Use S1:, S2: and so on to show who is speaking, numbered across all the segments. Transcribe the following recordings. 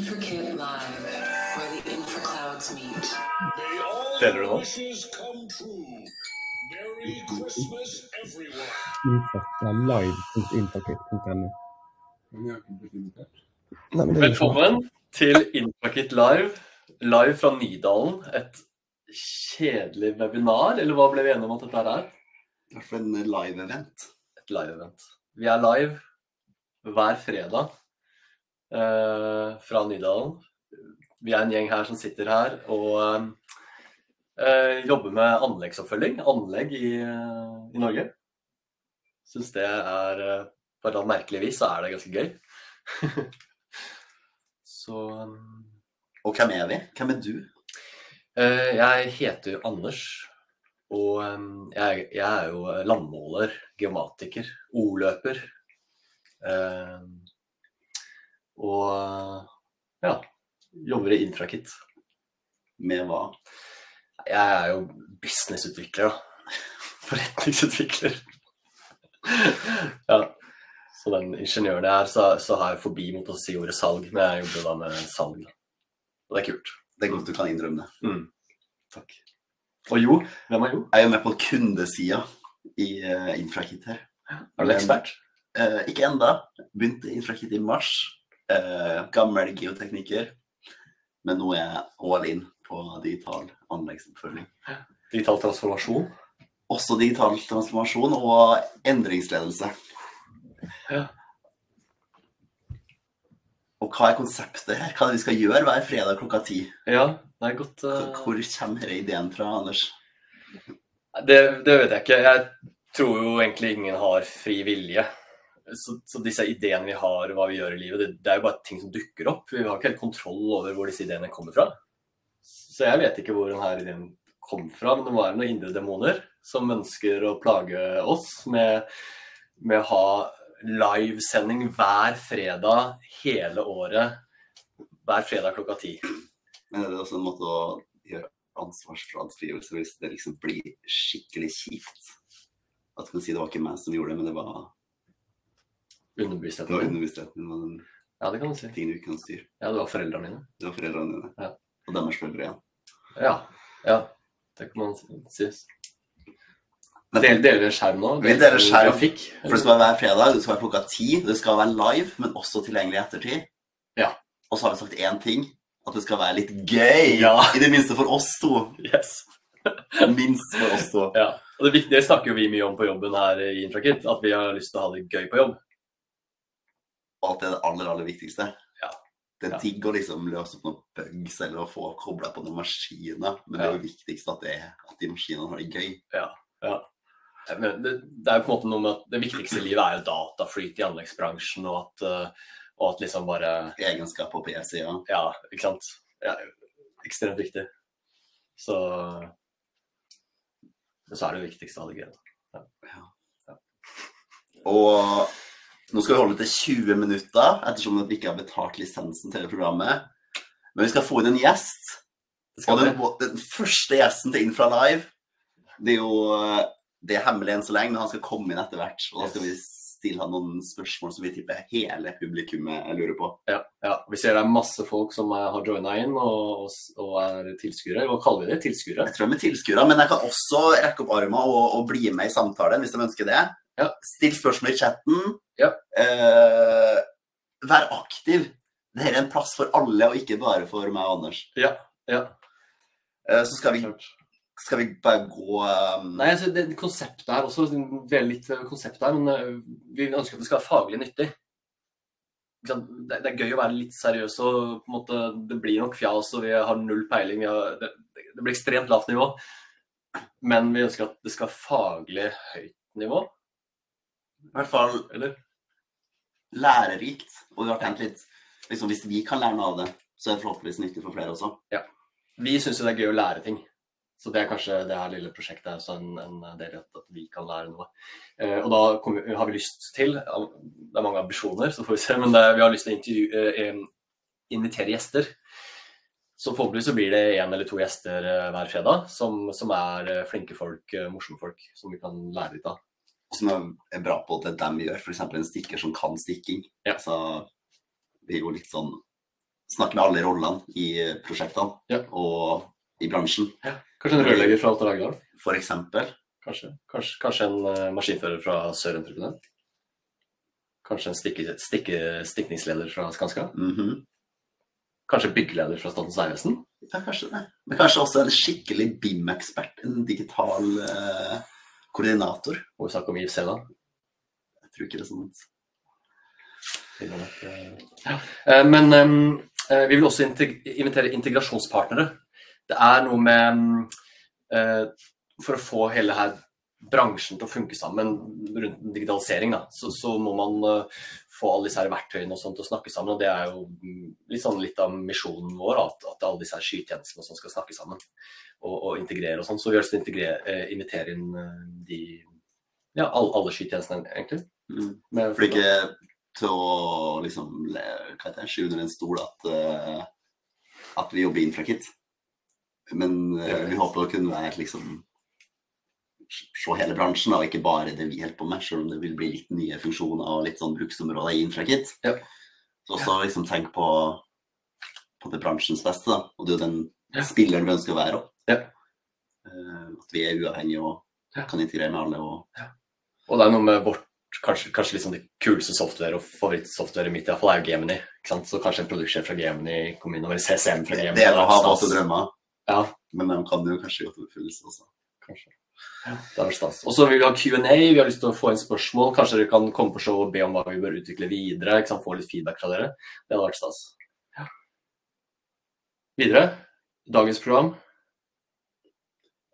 S1: Infracate Live, where the infraclouds meet.
S2: May all
S3: Better
S2: wishes come true. Merry Christmas, everyone.
S4: Det er sånn.
S3: Velkommen til Infrakit Live. Live fra Nydalen. Et kjedelig webinar, eller hva ble vi enige om at dette her er?
S5: I hvert fall en live-event.
S3: Et live-event. Vi er live hver fredag fra Nydalen. Vi er en gjeng her som sitter her og eh, jobber med anleggsoppfølging. Anlegg i, eh, i Norge. Syns det er eh, På et eller annet merkelig vis så er det ganske gøy. så eh,
S5: Og hvem er vi? Hvem er du?
S3: Eh, Jeg heter Anders, og jeg, jeg er jo landmåler, geomatiker, ordløper. Og ja, jobber i Infrakit.
S5: Med hva?
S3: Jeg er jo businessutvikler, da. Forretningsutvikler. Ja. Så den ingeniøren jeg er, så, så har jeg forbi mot å si ordet salg, men jeg jobber da med salg. Og det er kult.
S5: Det er godt du kan innrømme det.
S3: Mm. Takk. Og Jo, hvem er Jo?
S5: Jeg er med på kundesida i uh, Infrakit her.
S3: Er du ekspert?
S5: Uh, ikke enda. Begynte Infrakit i mars. Eh, gammel geotekniker. Men nå er jeg all in på digital anleggsoppfølging.
S3: Digital transformasjon.
S5: Også digital transformasjon og endringsledelse.
S3: Ja.
S5: Og hva er konseptet her? Hva er det vi skal gjøre hver fredag klokka ti?
S3: Ja, det er godt Uh...
S5: Hvor kommer denne ideen fra, Anders?
S3: det, det vet jeg ikke. Jeg tror jo egentlig ingen har fri vilje. Så, så disse ideene vi har, hva vi gjør i livet, det, det er jo bare ting som dukker opp. Vi har ikke helt kontroll over hvor disse ideene kommer fra. Så jeg vet ikke hvor denne ideen kom fra, men det var noen indre demoner som ønsker å plage oss med, med å ha livesending hver fredag hele året. Hver fredag klokka ti.
S5: Men er det også en måte å gjøre ansvarsfraskrivelse hvis det liksom blir skikkelig kjipt? At du kan si det var ikke meg som gjorde det, men det var, det var
S3: Underbevisstheten
S5: underbevisstheten var den
S3: Ja, det kan du si.
S5: ting du ikke kan styre.
S3: Ja, det var foreldrene mine.
S5: Det var foreldrene dine.
S3: Ja.
S5: Og deres foreldre igjen.
S3: Ja. ja. Det kan man si. Del, deler dere skjerm nå?
S5: Vi deler skjerm.
S3: Grafikk?
S5: For det skal være hver fredag, det skal være klokka ti. Det skal være live, men også tilgjengelig i ettertid.
S3: Ja.
S5: Og så har vi sagt én ting. At det skal være litt gøy.
S3: Ja.
S5: I det minste for oss to.
S3: Yes.
S5: Minst for oss to.
S3: Ja. Og det, viktige- det snakker jo vi mye om på jobben her i Infrakit, at vi har lyst til å ha det gøy på jobb.
S5: At det er det aller, aller viktigste.
S3: Ja.
S5: Det er
S3: Ja.
S5: digg å liksom løse opp noen bugs eller å få kobla på noen maskiner, men det er jo viktigst at, det, at de maskinene har det gøy.
S3: Men det, det er jo på en måte noe med at det viktigste i livet er jo dataflyt i anleggsbransjen, og at, eh, og at liksom bare
S5: Egenskaper på PC-sida.
S3: Ja, ikke sant. Ja, ekstremt viktig. Så Så er det jo viktigste av det gøy. ja.
S5: Og nå skal vi holde til 20 minutter, ettersom vi ikke har betalt lisensen til det programmet. Men vi skal få inn en gjest. Og den, den første gjesten til Infra Live, det er jo det er hemmelig enn så lenge, men han skal komme inn etter hvert. Og da skal vi stille han noen spørsmål som vi tipper hele publikummet lurer på.
S3: Ja, ja. Vi ser det er masse folk som er, har joina inn og, og, er tilskuere. Hva kaller vi det? Tilskuere?
S5: Jeg tror vi er tilskuere, men jeg kan også rekke opp armen og, og bli med i samtalen hvis de ønsker det.
S3: Ja.
S5: Still spørsmål i chatten.
S3: Ja.
S5: Eh, vær aktiv. Dette er en plass for alle, og ikke bare for meg og Anders.
S3: Ja. ja.
S5: Eh, så skal vi, skal vi bare gå um,
S3: Nei, altså det Konseptet her også, dele litt konsept konseptet her, men eh, vi ønsker at det skal være faglig nyttig. Det, det er gøy å være litt seriøs, og på en måte, det blir nok fjas, og vi har null peiling. Har, det, det blir ekstremt lavt nivå. Men vi ønsker at det skal være faglig høyt nivå,
S5: I hvert fall
S3: eller?
S5: lærerikt. Og vi har tenkt litt liksom, Hvis vi kan lære noe av det, så er det forhåpentligvis nyttig for flere også. Ja.
S3: Vi syns jo det er gøy å lære ting. Så det er kanskje det her lille prosjektet er også en, en del i at, vi kan lære noe. Eh, og da kommer, har vi lyst til Det er mange ambisjoner, så får vi se. Men det, vi har lyst til å intervju, eh, invitere gjester. Så forhåpentligvis så blir det én eller to gjester eh, hver fredag som, som er flinke folk, morsomme folk, som vi kan lære litt av.
S5: Som er- er bra på det de gjør. F.eks. en stikker som kan stikking.
S3: Ja.
S5: Så det er jo litt sånn snakke med alle rollene i prosjektene
S3: Ja.
S5: og i bransjen.
S3: Kanskje en rørlegger fra Alta Lagerdal?
S5: For eksempel.
S3: Kanskje. Kanskje, kanskje en eh, maskinfører fra Sørentreprenør? Kanskje en stikke, stikke, stikningsleder fra Skanska?
S5: Mhm.
S3: Kanskje byggeleder fra Statens vegvesen?
S5: Ja, kanskje det. Men kanskje også en skikkelig BIM-ekspert. En digital eh, koordinator.
S3: Må vi snakke om IFC da?
S5: Jeg tror ikke det er sånn.
S3: Ja. Eh, Men eh, vi vil også invitere integrasjonspartnere. Det er noe med em, eh, For å få hele her bransjen til å funke sammen rundt digitalisering, da, så, så må man eh, få alle disse her verktøyene og sånt til å snakke sammen. og Det er jo mm, litt, sånn, litt av misjonen vår, at, at alle disse her skytjenestene og sånn skal snakke sammen og, og integrere og sånn. Så vi har lyst til å eh, invitere inn de ja, alle, alle skytjenestene, egentlig.
S5: Mm.
S3: Med-
S5: For ikke til å liksom skyve under en stol at, at vi jobber infrakit. Men uh, vi håper å kunne liksom se hele bransjen, og ikke bare det vi holder på med, selv om det vil bli litt nye funksjoner og litt sånn bruksområder i infrakit.
S3: Ja.
S5: Så også liksom tenk på, på det bransjens beste, da. Og det er jo den
S3: Ja.
S5: spilleren vi ønsker å være òg.
S3: Ja.
S5: at vi er uavhengige og kan integrere med alle. og
S3: Og det er noe med vårt kanskje, kanskje liksom det kuleste software og favorittsoftwaret mitt i hvert fall er jo Gemini. Så kanskje en produksjon fra Gemini kommer inn over CCM fra Gemini.
S5: det er å ha våte drømmer,
S3: Ja,
S5: men de kan jo kanskje gjøre det oppfyllelse også.
S3: kanskje. Det er stas. Og så vil vi ha Q&A. Vi har lyst til å få inn spørsmål. Kanskje dere kan komme på show og be om hva vi bør utvikle videre. Ikke sant? Få litt feedback fra dere. Det hadde vært stas. Ja. Videre. Dagens program.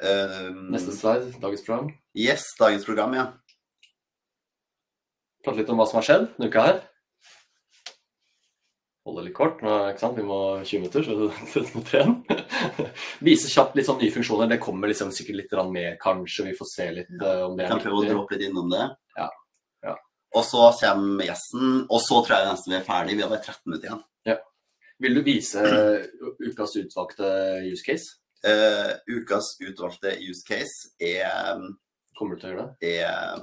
S5: Um,
S3: Neste slide. Dagens program.
S5: Yes, dagens program, ja.
S3: Prate litt om hva som har skjedd denne uka her. Holde litt kort. Nå, ikke sant? Vi må 20 minutter, så det må trene. Vise kjapt litt sånn nye funksjoner. Det kommer liksom sikkert litt med, kanskje. Vi får se litt uh, om det
S5: er kan prøve å droppe litt innom det.
S3: Ja, ja.
S5: Og så kommer gjesten, og så tror jeg nesten vi er ferdig. Vi har bare 13 minutter igjen. Ja.
S3: Vil du vise eh, ukas utvalgte use case?
S5: Uh, ukas utvalgte use case er,
S3: Kommer du til å gjøre det?
S5: er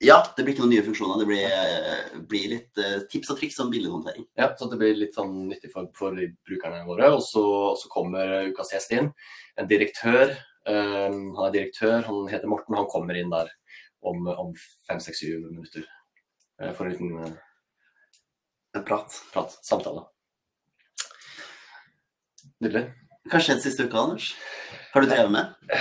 S5: Ja, det blir ikke noen nye funksjoner. Det blir, blir litt eh, tips og triks om bildehåndtering.
S3: Ja, så det blir litt sånn nyttig for, for brukerne våre. Og så, kommer ukas gjest inn. En direktør. Um, han er direktør, han heter Morten. Han kommer inn der om, om fem, seks, syv minutter. eh, for en liten eh,
S5: En prat.
S3: prat, samtale. Nydelig.
S5: Hva har skjedd siste uka, Anders? Har du drevet med?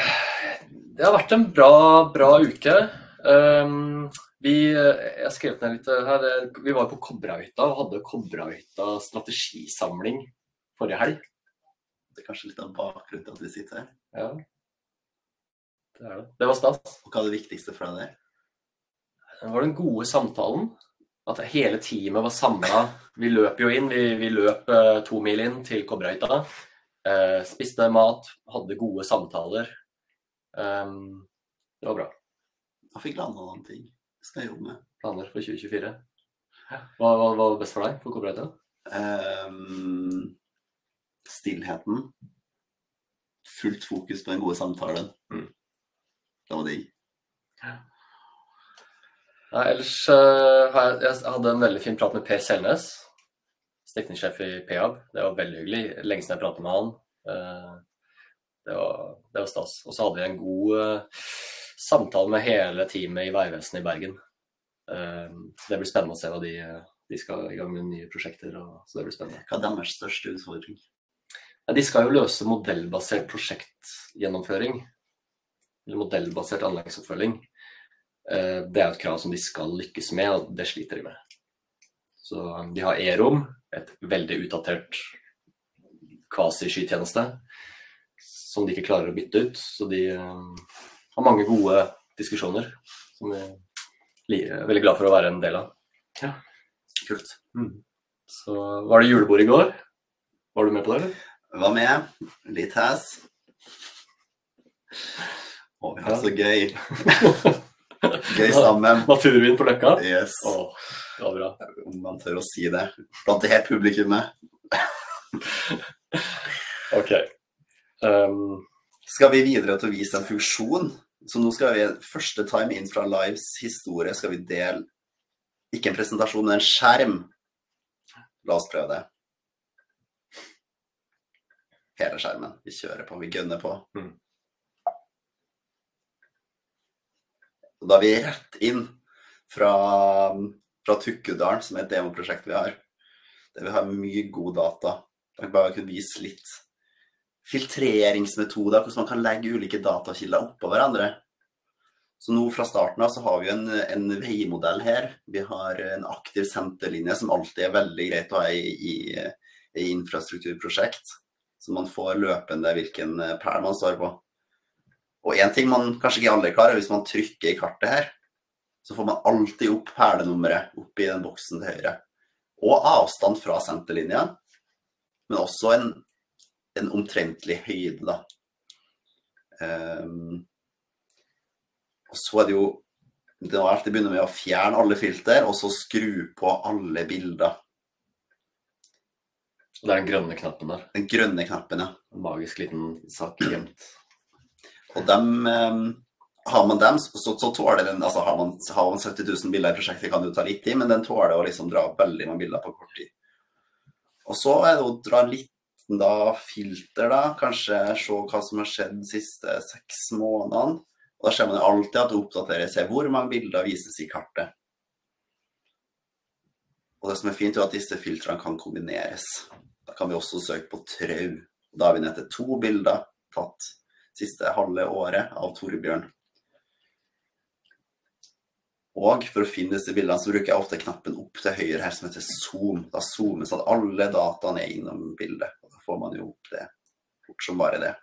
S3: Det har vært en bra, bra uke. Um, vi, eh, jeg skrev ned litt her. eh, Vi var på Kobrahytta og hadde Kobrahytta strategisamling forrige helg.
S5: Det er kanskje litt av bakgrunnen til at vi sitter her.
S3: Ja. Det er det. Det var stas.
S5: Og hva er det viktigste for deg der?
S3: Det var den gode samtalen. At hele teamet var samla. Vi løp jo inn. Vi, vi løp eh, to mil inn til Kobrahytta. Eh, spiste mat, hadde gode samtaler. Um, det var bra.
S5: Jeg fikk landa noen ting. Skal jeg jobbe med.
S3: Planer for 2024. Hva, hva, hva var best for deg på Kobrahytta?
S5: Um, stillheten. Fullt fokus på den gode samtalen.
S3: Mm.
S5: Det var digg.
S3: Nei, ellers uh, jeg, jeg hadde en veldig fin prat med Per Selnes, stikningssjef i Peab. Det var veldig hyggelig. Lenge siden jeg pratet med han. Uh, det, var, det var stas. Og så hadde vi en god eh, samtale med hele teamet i Vegvesenet i Bergen. Eh, så det blir spennende å se hva de, de skal i gang med nye prosjekter. Og, så det blir spennende.
S5: Hva er deres største utfordring?
S3: De skal jo løse modellbasert prosjektgjennomføring. Eller modellbasert anleggsoppfølging. Eh, Det er et krav som de skal lykkes med, og det sliter de med. Så um, de har E-rom, et veldig utdatert kvasi-skytjeneste, som de ikke klarer å bytte ut. Så de har mange gode diskusjoner som vi er veldig glad for å være en del av. Ja.
S5: Kult.
S3: Så var det julebord i går. Var du med på det, eller?
S5: Var med. Litt hæs. Å, vi har det så gøy. Gøy sammen.
S3: Naturvin på Løkka.
S5: Yes.
S3: Å, det var bra.
S5: Om man tør å si det. Blant det helt publikummet.
S3: Ok. Um,
S5: Skal vi videre til å vise en funksjon? Så nå skal vi første time inn fra Lives historie skal vi dele ikke en presentasjon, men en skjerm. La oss prøve det. hele skjermen. Vi kjører på, vi gønner på.
S3: Mm.
S5: Og da er vi rett inn fra, fra Tukkudalen, som er et demoprosjekt vi har. Der vi har mye god data. Jeg bare kunne vise litt filtreringsmetoder, hvordan man kan legge ulike datakilder oppå hverandre. Så nå fra starten av så har vi en, en veimodell her. Vi har en aktiv senterlinje som alltid er veldig greit å ha i, i, i infrastrukturprosjekt. Så man får løpende hvilken perl man står på. Og én ting man kanskje ikke alle er klar over, hvis man trykker i kartet her, så får man alltid opp perlenummeret oppi den boksen til høyre. Og avstand fra senterlinja, men også en, en omtrentlig høyde, da. Um, og så er det jo Det er alltid begynne med å fjerne alle filter, og så skru på alle bilder.
S3: Det er den grønne knappen der.
S5: Den grønne knappen, ja.
S3: En magisk liten sak gjemt.
S5: Og dem um, Har man dem, så, så tåler den altså har man, har man 70 000 bilder i prosjektet, kan det jo ta litt tid, men den tåler å liksom dra veldig mange bilder på kort tid. Og så er det å dra en liten da, filter, da. Kanskje se hva som har skjedd de siste seks månedene. Og da ser man alltid at det oppdaterer seg hvor mange bilder vises i kartet. Og det som er fint, er at disse filtrene kan kombineres. Da kan vi også søke på trau. Da er vi til to bilder tatt siste halve året av Torbjørn. Og for å finne disse bildene så bruker jeg ofte knappen opp til høyre her som heter zoom. Da zoomes at alle dataene er innom bildet. Får man jo opp det fort som bare det.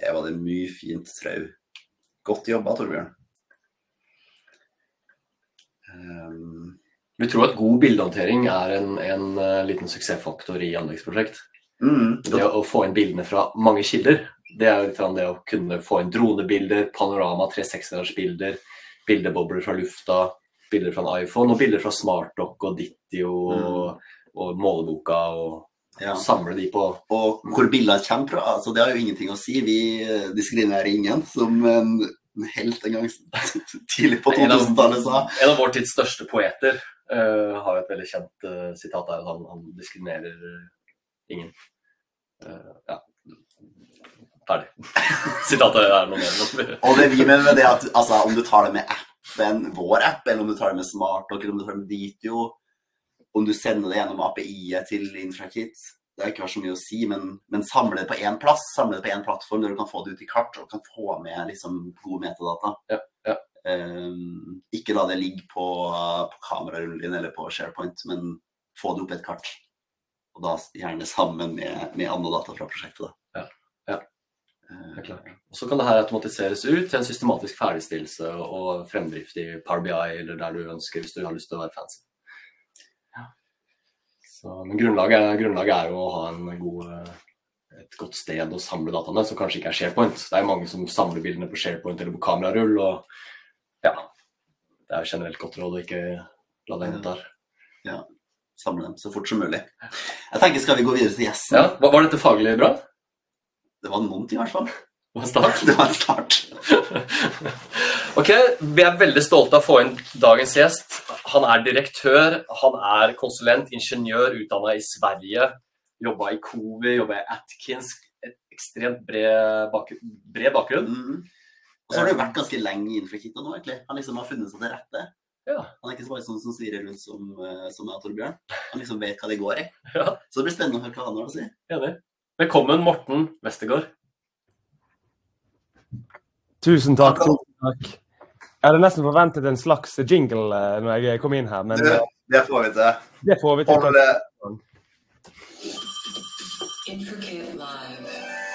S5: Her var det mye fint trau. Godt jobba, Torbjørn. Um,
S3: Vi tror at god bildehåndtering er en, en eh, liten suksessfaktor i anleggsprosjekt.
S5: mm,
S3: Det å få inn bildene fra mange kilder, det er litt det å kunne få inn dronebilder, panorama 360-gradersbilder, bildebobler fra lufta, bilder fra en iPhone og bilder fra SmartDock og Dittio og, og måleboka, og
S5: ja.
S3: samle de på
S5: Og hvor bildene kommer fra, altså det har jo ingenting å si. Vi eh, diskriminerer ingen, som en, en helt en gang tidlig på 2000-tallet sa.
S3: En av vår tids største poeter uh, har et veldig kjent uh, sitat der, han, han diskriminerer ingen. Uh, ja. Ferdig. Sitatet er noe mer.
S5: Og det vi mener med det at altså, om du tar det med appen, vår app, eller om du tar det med smart, eller om du tar det med Ditio, om du sender det gjennom API-et til Infrakit, det har ikke vært så mye å si, men, men samle det på én plass, samle det på én plattform der du kan få det ut i kart og kan få med liksom, gode metadata.
S3: Ja, ja.
S5: Um, ikke la det ligge på, på kamerarullen din eller på SharePoint, men få det opp i et kart. Og da gjerne sammen med, med andre data fra prosjektet. Da.
S3: Ja, ja.
S5: Eh,
S3: Det er klart. Og Så kan det her automatiseres ut til en systematisk ferdigstillelse og fremdrift i Power BI eller der du ønsker, hvis du har lyst til å være fancy. Så, men grunnlaget grunnlaget er jo å ha en god, eh, et godt sted å samle dataene, som kanskje ikke er SharePoint. Det er mange som samler bildene på SharePoint eller på kamerarull. og ja, Det er generelt godt råd å ikke la det henge der.
S5: samle dem så fort som mulig. Jeg tenker, Skal vi gå videre til gjesten?
S3: Ja, var, var dette faglig bra?
S5: Det var noen ting, i hvert fall.
S3: Var en start?
S5: Det var en start.
S3: Ok, Vi er veldig stolte av å få inn dagens gjest. Han er direktør, han er konsulent, ingeniør, utdanna i Sverige. Jobba i Covi, jobba i Atkins. Et ekstremt bred, bak bred bakgrunn.
S5: Mm. Og så har du vært ganske lenge innenfor Kitta nå, egentlig. Han liksom har funnet seg til rette.
S3: Ja.
S5: Han er ikke så bare sånn som svirrer rundt som, eh, som jeg og Torbjørn. Han liksom vet hva det går i.
S3: Ja.
S5: Så det blir spennende å høre hva han har å si.
S3: Enig. Velkommen, Morten Westergård.
S6: Tusen takk. tusen takk. Jeg hadde nesten forventet en slags jingle eh, når jeg kom inn her, men
S5: Det,
S6: eh,
S5: det får vi til.
S6: det får vi til.
S5: Hold,
S1: Infracate Live,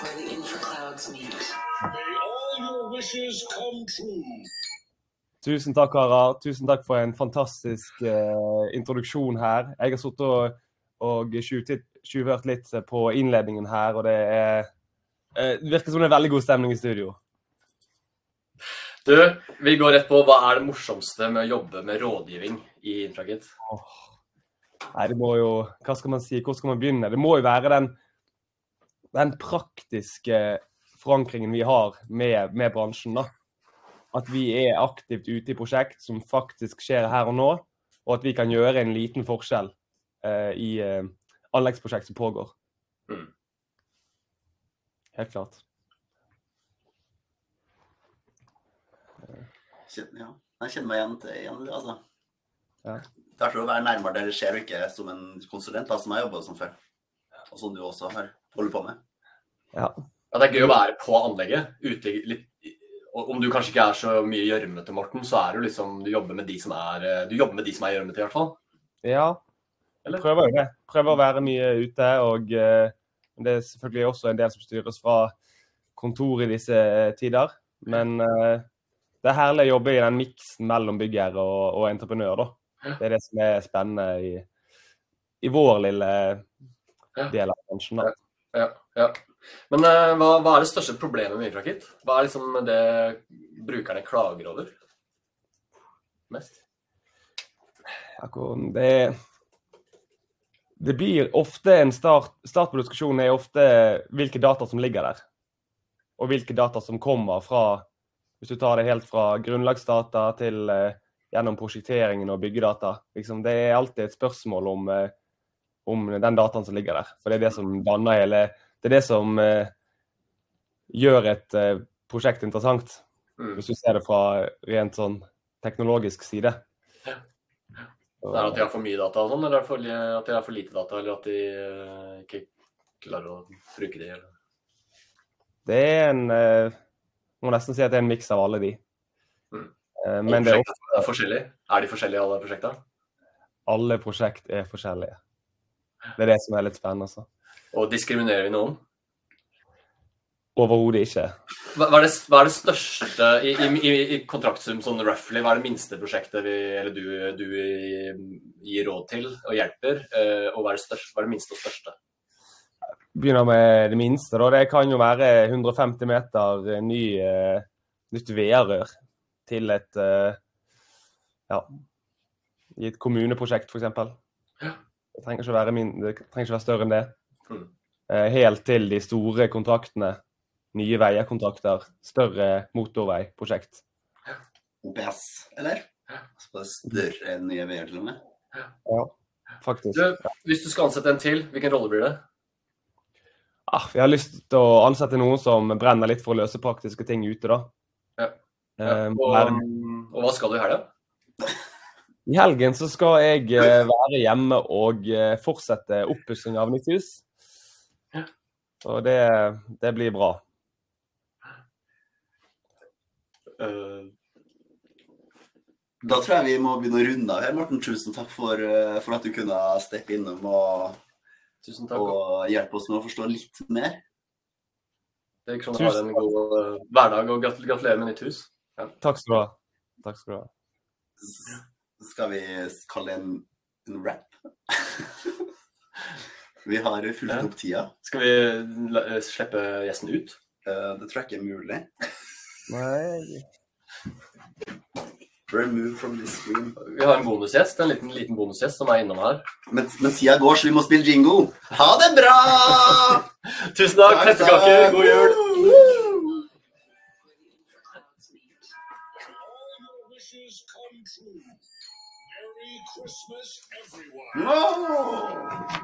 S1: where the infraclouds meet.
S2: May all your wishes come true.
S6: Tusen takk, Harald. Tusen takk for en fantastisk uh, introduksjon her. Jeg har sittet og, og tjuvhørt litt på innledningen her, og det er uh, virker som det er veldig god stemning i studio.
S3: Du, vi går rett på hva er det morsomste med å jobbe med rådgivning i Infragit?
S6: Nei, det må jo Hva skal man si? Hvor skal man begynne? Det må jo være den, den praktiske forankringen vi har med, med bransjen. da. At vi er aktivt ute i prosjekt som faktisk skjer her og nå, og at vi kan gjøre en liten forskjell eh, i eh, anleggsprosjekt som pågår. Helt klart.
S5: Ja. Jeg kjenner meg igjen til igjen, i det, altså.
S6: Ja.
S5: Det er artig å være nærmere der det skjer, og ikke som en konsulent, da, som jeg jobber som før. Og som du også har holder på med.
S6: Ja.
S3: Ja, det er gøy å være på anlegget. Ute, litt, og om du kanskje ikke er så mye gjørmete, Morten, så er du liksom Du jobber med de som er eh, Du jobber med de som er gjørmete, i hvert fall.
S6: Ja,
S3: Eller?
S6: prøver jo det. Prøver å være mye ute. Og eh, det er selvfølgelig også en del som styres fra kontor i disse tider. Men eh, det er herlig å jobbe i den miksen mellom byggherre og, og entreprenør, da. Det er det som er spennende i, i vår lille del av bransjen. da.
S3: Ja, ja. Men uh, hva, hva er det største problemet med Infrakit? Hva er liksom det brukerne klager over mest?
S6: Det, det blir ofte en start Start på diskusjonen er ofte hvilke data som ligger der. Og hvilke data som kommer fra Hvis du tar det helt fra grunnlagsdata til eh, gjennom prosjekteringen og byggedata. Liksom, det er alltid et spørsmål om, eh, om den dataen som ligger der. For det er det som danner hele Det er det som eh, gjør et prosjekt interessant.
S3: Mm.
S6: Hvis du ser det fra rent sånn teknologisk side.
S3: Ja. Det er at de har for mye data og sånn, eller er for, at de har for lite data, eller at de ikke klarer å bruke det? Eller?
S6: Det er en Må nesten si at det er en miks av alle de.
S3: Mm.
S6: Eh, men det er også,
S3: er forskjellige. Er de forskjellige, alle prosjektene?
S6: alle prosjekt er forskjellige. Det er det som er litt spennende. Altså.
S3: Og diskriminerer vi noen?
S6: Overhodet ikke.
S3: Hva, hva, er det, hva er det største i, i, i, i kontraktsum, sånn roughly, hva er det minste prosjektet vi, eller du, du gir råd til og hjelper? eh, og hva er, det største, hva er det minste og største?
S6: Begynner med det minste. Da. Det kan jo være 150 meter ny, uh, nytt VR-rør til et uh, ja, i et kommuneprosjekt, f.eks.
S3: Ja.
S6: Det trenger ikke være, min, det trenger ikke være større enn det.
S3: Mm.
S6: Eh, helt til de store kontraktene. Nye veier-kontrakter. Større motorveiprosjekt.
S5: OPS, eller? Altså det er større enn nye veier, til og med.
S6: Ja, faktisk.
S3: Du, hvis du skal ansette en til, hvilken rolle blir det?
S6: Ah, vi har lyst til å ansette noen som brenner litt for å løse praktiske ting ute, da.
S3: Ja.
S6: Ja.
S3: og, og hva skal du i helga?
S6: I helgen så skal jeg eh, være hjemme og eh, fortsette oppussing av nytt hus.
S3: Ja.
S6: Og det, det blir bra.
S3: Eh,
S5: Da tror jeg vi må begynne å runde av her, Morten. Tusen takk for, eh, for at du kunne steppe innom og,
S3: tusen takk.
S5: og hjelpe oss med å forstå litt mer.
S3: Det virker Tusen. du har en god eh, hverdag, og gratul- gratulerer med nytt hus.
S6: Takk skal du ha. Takk skal du ha.
S5: S- Skal vi kalle det en, en rap? vi har fulgt
S3: Ja.
S5: opp tida.
S3: Skal vi eh, slippe gjesten ut?
S5: Uh, Det tror jeg ikke er mulig.
S6: Nei,
S5: Remove from this screen.
S3: Vi har en bonusgjest, en liten, liten bonusgjest som er innom her.
S5: Men, men tida går, så vi må spille jingo. Ha det bra!
S3: Tusen takk. Pepperkaker. God jul.
S2: Christmas, everyone.
S5: No!